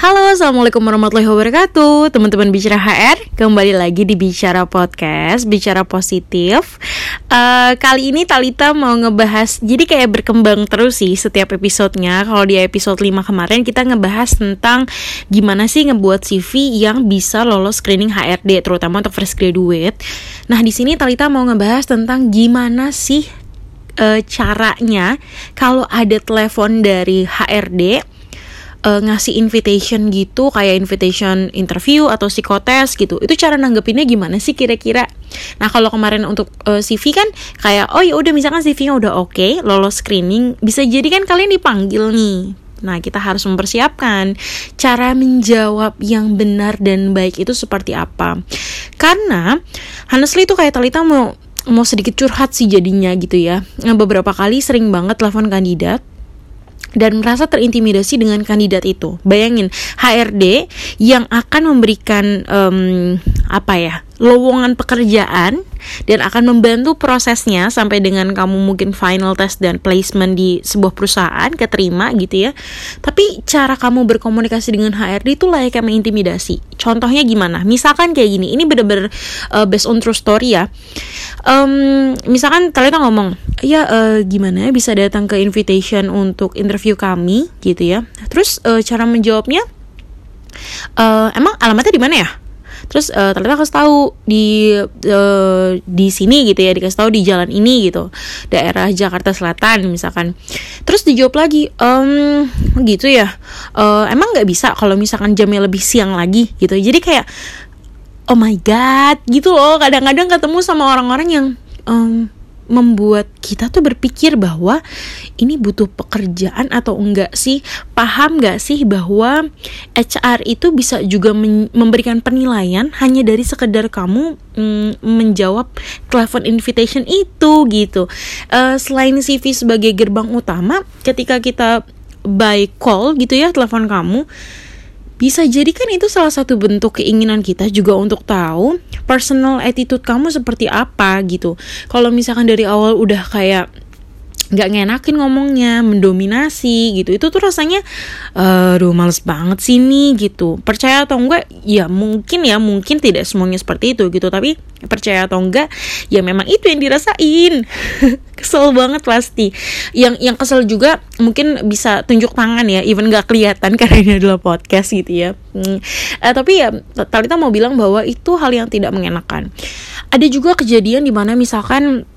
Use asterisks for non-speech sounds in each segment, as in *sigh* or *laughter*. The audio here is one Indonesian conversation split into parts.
Halo, assalamualaikum warahmatullahi wabarakatuh, teman-teman bicara HR. Kembali lagi di bicara podcast, bicara positif. Uh, kali ini Talita mau ngebahas, jadi kayak berkembang terus sih setiap episodenya. Kalau di episode 5 kemarin kita ngebahas tentang gimana sih ngebuat CV yang bisa lolos screening HRD, terutama untuk fresh graduate. Nah di sini Talita mau ngebahas tentang gimana sih uh, caranya kalau ada telepon dari HRD uh, ngasih invitation gitu kayak invitation interview atau psikotes gitu itu cara nanggepinnya gimana sih kira-kira nah kalau kemarin untuk uh, eh, CV kan kayak oh ya udah misalkan CV-nya udah oke okay, lolos screening bisa jadi kan kalian dipanggil nih Nah, kita harus mempersiapkan cara menjawab yang benar dan baik itu seperti apa. Karena honestly itu kayak Talita mau mau sedikit curhat sih jadinya gitu ya. Nah, beberapa kali sering banget telepon kandidat dan merasa terintimidasi dengan kandidat itu. Bayangin HRD yang akan memberikan um, apa ya lowongan pekerjaan dan akan membantu prosesnya sampai dengan kamu mungkin final test dan placement di sebuah perusahaan keterima gitu ya. Tapi cara kamu berkomunikasi dengan HRD itu layaknya mengintimidasi. Contohnya gimana? Misalkan kayak gini, ini bener-bener uh, based on true story ya. Um, misalkan kalian ngomong, ya uh, gimana bisa datang ke invitation untuk interview kami? Gitu ya. Terus uh, cara menjawabnya, uh, emang alamatnya di mana ya? terus uh, ternyata kasih tahu di uh, di sini gitu ya dikasih tahu di jalan ini gitu. Daerah Jakarta Selatan misalkan. Terus dijawab lagi um, gitu ya. Uh, emang nggak bisa kalau misalkan jamnya lebih siang lagi gitu. Jadi kayak oh my god gitu loh. Kadang-kadang ketemu sama orang-orang yang um, membuat kita tuh berpikir bahwa ini butuh pekerjaan atau enggak sih? Paham enggak sih bahwa HR itu bisa juga memberikan penilaian hanya dari sekedar kamu mm, menjawab telepon invitation itu gitu. Uh, selain CV sebagai gerbang utama ketika kita by call gitu ya telepon kamu bisa jadi kan itu salah satu bentuk keinginan kita juga untuk tahu personal attitude kamu seperti apa gitu. Kalau misalkan dari awal udah kayak nggak ngenakin ngomongnya, mendominasi gitu. Itu tuh rasanya aduh males banget sih nih gitu. Percaya atau enggak? Ya mungkin ya, mungkin tidak semuanya seperti itu gitu, tapi percaya atau enggak ya memang itu yang dirasain. *laughs* kesel banget pasti. Yang yang kesel juga mungkin bisa tunjuk tangan ya, even nggak kelihatan *laughs* karena ini adalah podcast gitu ya. Hmm. Eh, tapi ya Talita mau bilang bahwa itu hal yang tidak mengenakan. Ada juga kejadian di mana misalkan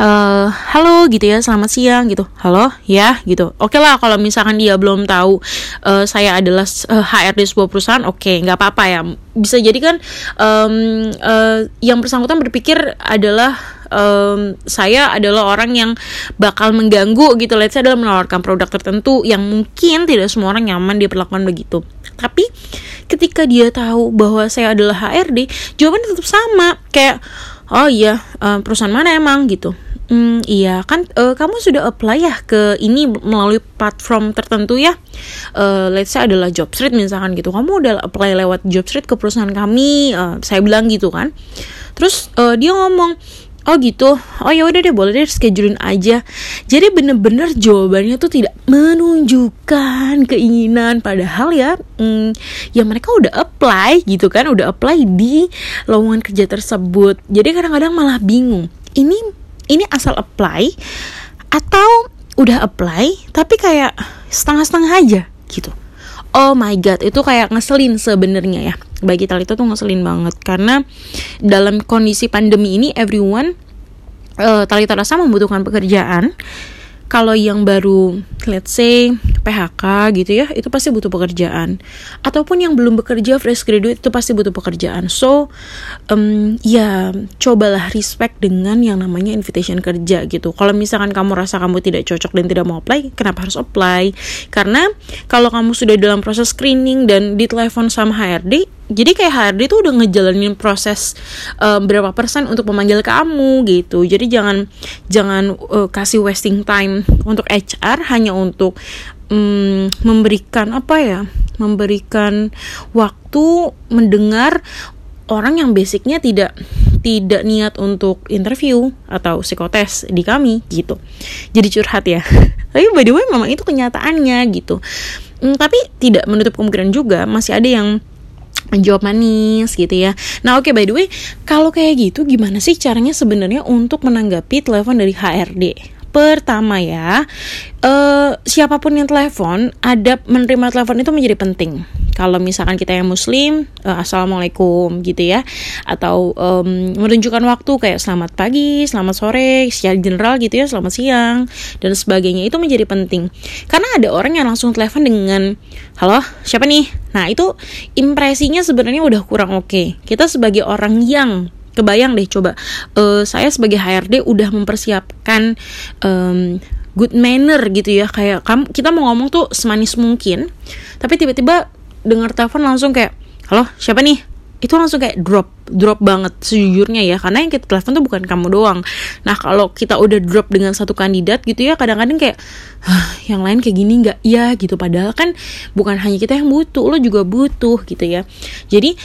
uh, halo gitu ya selamat siang gitu. Halo? Ya gitu. Oke okay lah kalau misalkan dia belum tahu uh, saya adalah uh, HRD sebuah perusahaan oke okay, nggak apa-apa ya. Bisa jadi kan um, uh, yang bersangkutan berpikir adalah um, saya adalah orang yang bakal mengganggu gitu. Let's say adalah menawarkan produk tertentu yang mungkin tidak semua orang nyaman dia perlakukan begitu. Tapi ketika dia tahu bahwa saya adalah HRD jawabannya tetap sama. Kayak oh iya uh, perusahaan mana emang gitu Hmm, iya kan uh, kamu sudah apply ya ke ini melalui platform tertentu ya. Uh, let's say adalah Jobstreet misalkan gitu. Kamu udah apply lewat Jobstreet ke perusahaan kami. Uh, saya bilang gitu kan. Terus uh, dia ngomong, Oh gitu, oh ya udah deh boleh deh schedulein aja. Jadi bener-bener jawabannya tuh tidak menunjukkan keinginan, padahal ya, hmm, ya mereka udah apply gitu kan, udah apply di lowongan kerja tersebut. Jadi kadang-kadang malah bingung. Ini ini asal apply atau udah apply tapi kayak setengah-setengah aja gitu. Oh my god, itu kayak ngeselin sebenarnya ya. Bagi Talita tuh ngeselin banget karena dalam kondisi pandemi ini everyone uh, Talita rasa membutuhkan pekerjaan kalau yang baru let's say PHK gitu ya itu pasti butuh pekerjaan. Ataupun yang belum bekerja fresh graduate itu pasti butuh pekerjaan. So um, ya cobalah respect dengan yang namanya invitation kerja gitu. Kalau misalkan kamu rasa kamu tidak cocok dan tidak mau apply kenapa harus apply? Karena kalau kamu sudah dalam proses screening dan ditelepon sama HRD jadi kayak HRD tuh udah ngejalanin proses uh, berapa persen untuk memanggil kamu gitu. Jadi jangan jangan uh, kasih wasting time untuk HR hanya untuk um, memberikan apa ya memberikan waktu mendengar orang yang basicnya tidak tidak niat untuk interview atau psikotes di kami gitu jadi curhat ya *laughs* tapi by the way memang itu kenyataannya gitu hmm, tapi tidak menutup kemungkinan juga masih ada yang menjawab manis gitu ya. Nah oke okay, by the way, kalau kayak gitu gimana sih caranya sebenarnya untuk menanggapi telepon dari HRD? Pertama ya, uh, siapa pun yang telepon, ada menerima telepon itu menjadi penting. Kalau misalkan kita yang muslim, uh, assalamualaikum gitu ya, atau um, menunjukkan waktu kayak selamat pagi, selamat sore, secara general gitu ya, selamat siang dan sebagainya itu menjadi penting. Karena ada orang yang langsung telepon dengan halo siapa nih? Nah itu impresinya sebenarnya udah kurang oke. Okay. Kita sebagai orang yang kebayang deh coba. Uh, saya sebagai HRD udah mempersiapkan um, good manner gitu ya. Kayak kamu kita mau ngomong tuh semanis mungkin tapi tiba-tiba dengar telepon langsung kayak halo siapa nih? Itu langsung kayak drop drop banget sejujurnya ya karena yang kita telepon tuh bukan kamu doang. Nah kalau kita udah drop dengan satu kandidat gitu ya kadang-kadang kayak yang lain kayak gini nggak? Ya gitu. Padahal kan bukan hanya kita yang butuh lo juga butuh gitu ya. Jadi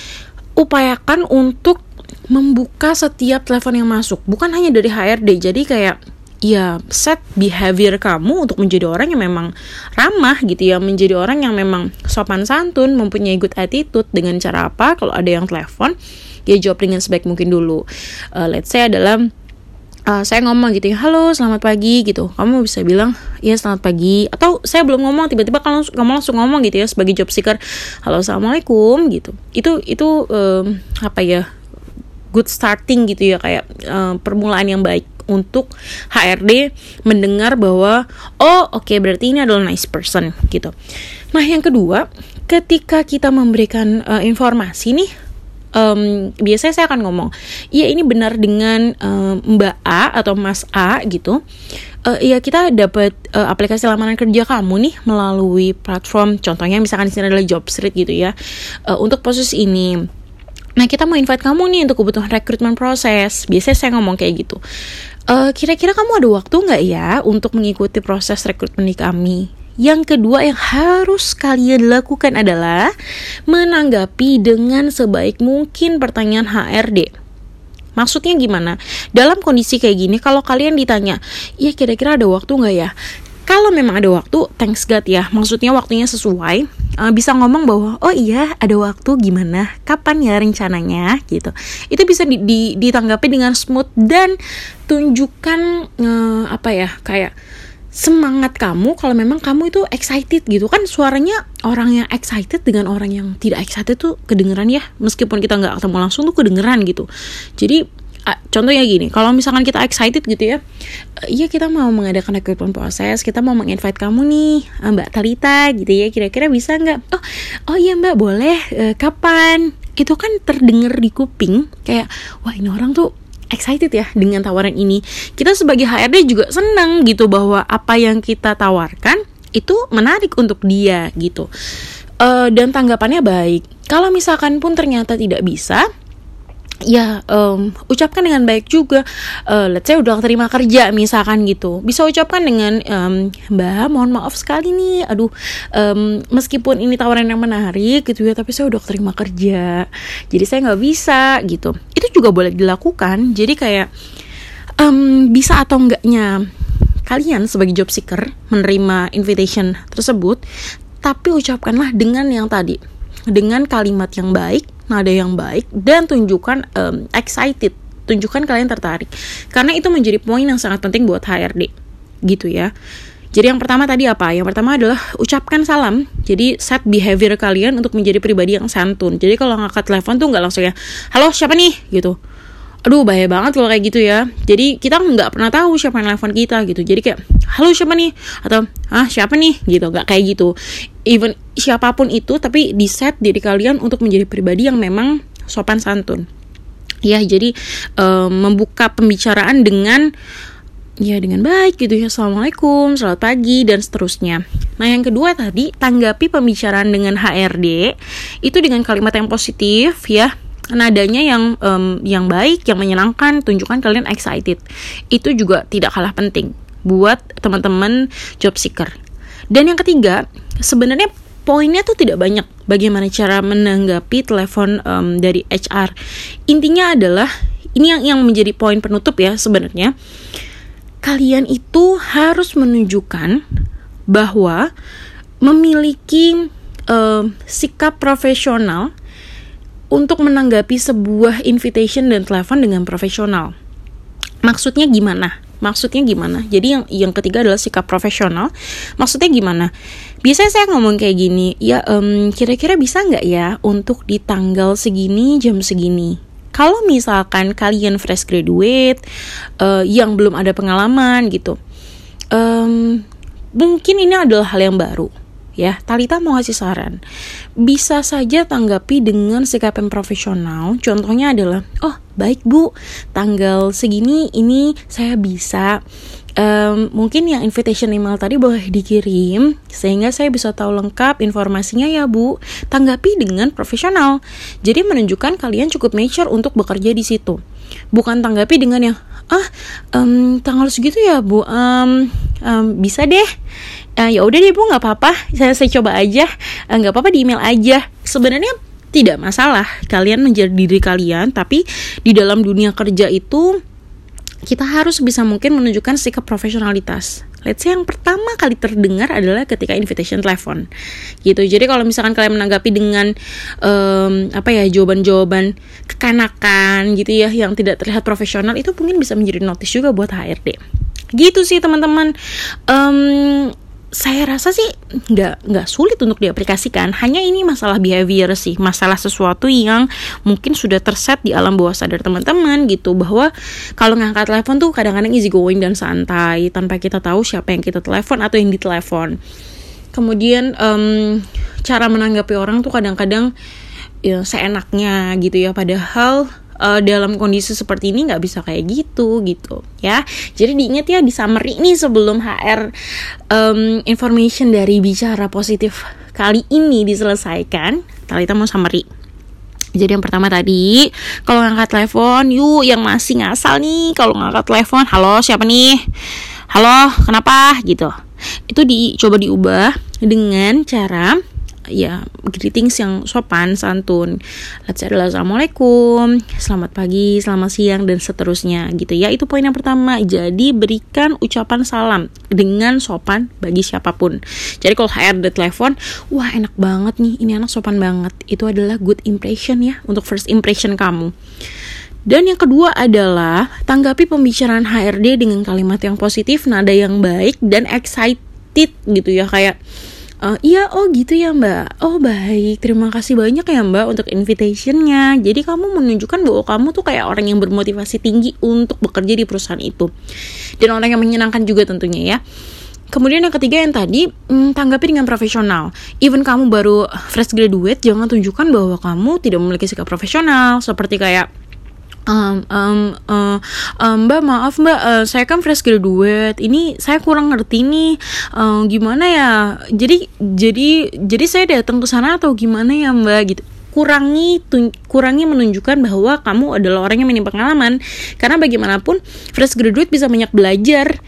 upayakan untuk membuka setiap telepon yang masuk. Bukan hanya dari HRD jadi kayak ya set behavior kamu untuk menjadi orang yang memang ramah gitu ya menjadi orang yang memang sopan santun mempunyai good attitude dengan cara apa kalau ada yang telepon ya jawab dengan sebaik mungkin dulu. Uh, let's say adalah uh, saya ngomong gitu ya halo selamat pagi gitu. Kamu bisa bilang iya selamat pagi atau saya belum ngomong tiba-tiba kamu, kamu langsung ngomong gitu ya sebagai job seeker halo assalamualaikum gitu. Itu itu um, apa ya good starting gitu ya kayak uh, permulaan yang baik untuk HRD mendengar bahwa oh oke okay, berarti ini adalah nice person gitu. Nah yang kedua ketika kita memberikan uh, informasi nih um, biasanya saya akan ngomong, iya ini benar dengan um, Mbak A atau Mas A gitu. Uh, ya kita dapat uh, aplikasi lamaran kerja kamu nih melalui platform, contohnya misalkan di sini adalah Jobstreet gitu ya. Uh, untuk posisi ini Nah kita mau invite kamu nih untuk kebutuhan rekrutmen proses. Biasanya saya ngomong kayak gitu. kira kira-kira kamu ada waktu nggak ya untuk mengikuti proses rekrutmen di kami? Yang kedua yang harus kalian lakukan adalah menanggapi dengan sebaik mungkin pertanyaan HRD. Maksudnya gimana? Dalam kondisi kayak gini, kalau kalian ditanya, ya kira-kira ada waktu nggak ya? kalau memang ada waktu thanks God ya maksudnya waktunya sesuai uh, bisa ngomong bahwa oh iya ada waktu gimana? Kapan ya rencananya? Gitu. Itu bisa di, di, ditanggapi dengan smooth dan tunjukkan uh, apa ya kayak semangat kamu kalau memang kamu itu excited gitu. Kan suaranya orang yang excited dengan orang yang tidak excited tuh kedengeran ya. Meskipun kita nggak ketemu langsung tuh kedengeran gitu. Jadi contohnya gini, kalau misalkan kita excited gitu ya, iya kita mau mengadakan recruitment proses, kita mau menginvite kamu nih, eh, Mbak Talita gitu ya, kira-kira bisa nggak? Oh, oh iya Mbak boleh, e, kapan? Itu kan terdengar di kuping kayak, wah ini orang tuh excited ya dengan tawaran ini. Kita sebagai HRD juga senang gitu bahwa apa yang kita tawarkan itu menarik untuk dia gitu. Uh, dan tanggapannya baik. Kalau misalkan pun ternyata tidak bisa, ya um, ucapkan dengan baik juga uh, let's say udah terima kerja misalkan gitu. Bisa ucapkan dengan um, mbak mohon maaf sekali nih aduh um, meskipun ini tawaran yang menarik gitu ya tapi saya udah terima kerja jadi saya nggak bisa gitu. Itu juga boleh dilakukan jadi kayak um, bisa atau enggaknya kalian sebagai job seeker menerima invitation tersebut tapi ucapkanlah dengan yang tadi dengan kalimat yang baik nada yang baik dan tunjukkan um, excited tunjukkan kalian tertarik karena itu menjadi poin yang sangat penting buat HRD gitu ya jadi yang pertama tadi apa? Yang pertama adalah ucapkan salam. Jadi set behavior kalian untuk menjadi pribadi yang santun. Jadi kalau ngangkat telepon tuh nggak langsung ya, halo siapa nih gitu. Aduh bahaya banget kalau kayak gitu ya. Jadi kita nggak pernah tahu siapa yang telepon kita gitu. Jadi kayak halo siapa nih atau ah siapa nih gitu. Nggak kayak gitu even siapa pun itu tapi di set diri kalian untuk menjadi pribadi yang memang sopan santun. Ya jadi um, membuka pembicaraan dengan ya dengan baik gitu ya assalamualaikum selamat pagi dan seterusnya. Nah yang kedua tadi tanggapi pembicaraan dengan HRD itu dengan kalimat yang positif ya. Nadanya yang um, yang baik yang menyenangkan tunjukkan kalian excited. Itu juga tidak kalah penting buat teman-teman job seeker. Dan yang ketiga, sebenarnya poinnya tuh tidak banyak bagaimana cara menanggapi telepon um, dari HR. Intinya adalah ini yang yang menjadi poin penutup ya sebenarnya. Kalian itu harus menunjukkan bahwa memiliki uh, sikap profesional untuk menanggapi sebuah invitation dan telepon dengan profesional. Maksudnya gimana? Maksudnya gimana? Jadi yang yang ketiga adalah sikap profesional. Maksudnya gimana? Biasanya saya ngomong kayak gini, ya um, kira-kira bisa nggak ya untuk di tanggal segini jam segini? Kalau misalkan kalian fresh graduate uh, yang belum ada pengalaman gitu, um, mungkin ini adalah hal yang baru ya. Talita mau kasih saran. Bisa saja tanggapi dengan sikap yang profesional. Contohnya adalah oh baik bu. Tanggal segini ini saya bisa um, mungkin yang invitation email tadi boleh dikirim sehingga saya bisa tahu lengkap informasinya ya bu. Tanggapi dengan profesional. Jadi menunjukkan kalian cukup mature untuk bekerja di situ. Bukan tanggapi dengan yang ah um, tanggal segitu ya bu. Um, um, bisa deh uh, ya udah deh bu nggak apa-apa saya saya coba aja eh, nggak uh, apa-apa di email aja sebenarnya tidak masalah kalian menjadi diri kalian tapi di dalam dunia kerja itu kita harus bisa mungkin menunjukkan sikap profesionalitas. Let's say yang pertama kali terdengar adalah ketika invitation telepon, gitu. Jadi kalau misalkan kalian menanggapi dengan um, apa ya jawaban-jawaban kekanakan gitu ya, yang tidak terlihat profesional itu mungkin bisa menjadi notice juga buat HRD. Gitu sih teman-teman. Um, saya rasa sih nggak nggak sulit untuk diaplikasikan. Hanya ini masalah behavior sih masalah sesuatu yang mungkin sudah terset di alam bawah sadar teman-teman gitu bahwa kalau ngangkat telepon tuh kadang-kadang easy going dan santai tanpa kita tahu siapa yang kita telepon atau yang ditelepon. Kemudian um, cara menanggapi orang tuh kadang-kadang ya seenaknya gitu ya. Padahal uh, dalam kondisi seperti ini nggak bisa kayak gitu gitu ya. Jadi diingat ya di summary ini sebelum HR um, information dari bicara positif kali ini diselesaikan. Talita mau summary. Jadi yang pertama tadi kalau ngangkat telepon yuk yang masih ngasal nih kalau ngangkat telepon halo siapa nih? Halo kenapa? Gitu. Itu dicoba diubah dengan cara ya greetings yang sopan santun. Let's say adalah assalamualaikum selamat pagi selamat siang dan seterusnya gitu ya. Itu poin yang pertama. Jadi berikan ucapan salam dengan sopan bagi siapa pun. Jadi kalau HR telepon wah enak banget nih ini anak sopan banget. Itu adalah good impression ya untuk first impression kamu. Dan yang kedua adalah tanggapi pembicaraan HRD dengan kalimat yang positif, nada yang baik dan excited gitu ya. Kayak Uh, iya, oh gitu ya mbak. Oh baik, terima kasih banyak ya mbak untuk invitationnya. Jadi kamu menunjukkan bahwa kamu tuh kayak orang yang bermotivasi tinggi untuk bekerja di perusahaan itu. Dan orang yang menyenangkan juga tentunya ya. Kemudian yang ketiga yang tadi hmm, tanggapi dengan profesional. Even kamu baru fresh graduate, jangan tunjukkan bahwa kamu tidak memiliki sikap profesional. Seperti kayak Um, um, uh, um, mbak maaf mbak uh, saya kan fresh graduate. Ini saya kurang ngerti nih uh, gimana ya? Jadi jadi jadi saya datang ke sana atau gimana ya mbak gitu? Kurangi tun, kurangi menunjukkan bahwa kamu adalah orang yang minim pengalaman. Karena bagaimanapun fresh graduate bisa banyak belajar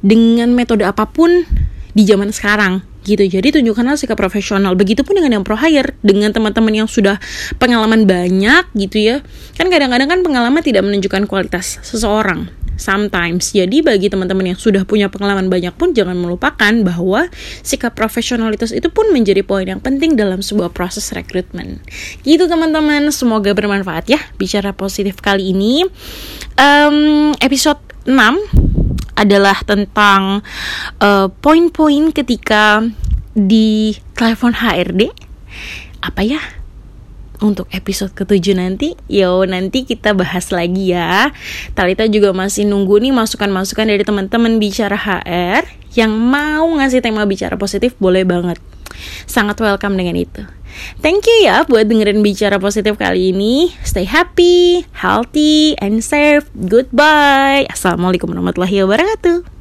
dengan metode apa pun di zaman sekarang gitu. Jadi tunjukkanlah sikap profesional. Begitupun dengan yang pro hire dengan teman-teman yang sudah pengalaman banyak gitu ya. Kan kadang-kadang kan pengalaman tidak menunjukkan kualitas seseorang sometimes. Jadi bagi teman-teman yang sudah punya pengalaman banyak pun jangan melupakan bahwa sikap profesionalitas itu pun menjadi poin yang penting dalam sebuah proses rekrutmen. Gitu teman-teman. Semoga bermanfaat ya bicara positif kali ini. Um, episode 6 adalah tentang uh, poin-poin ketika di telepon HRD apa ya? Untuk episode ketujuh nanti. Yo nanti kita bahas lagi ya. Talita juga masih nunggu nih masukan-masukan dari teman-teman bicara HR yang mau ngasih tema bicara positif. Boleh banget. Sangat welcome dengan itu Thank you ya buat dengerin bicara positif kali ini. Stay happy, healthy, and safe. Goodbye. Assalamualaikum warahmatullahi wabarakatuh.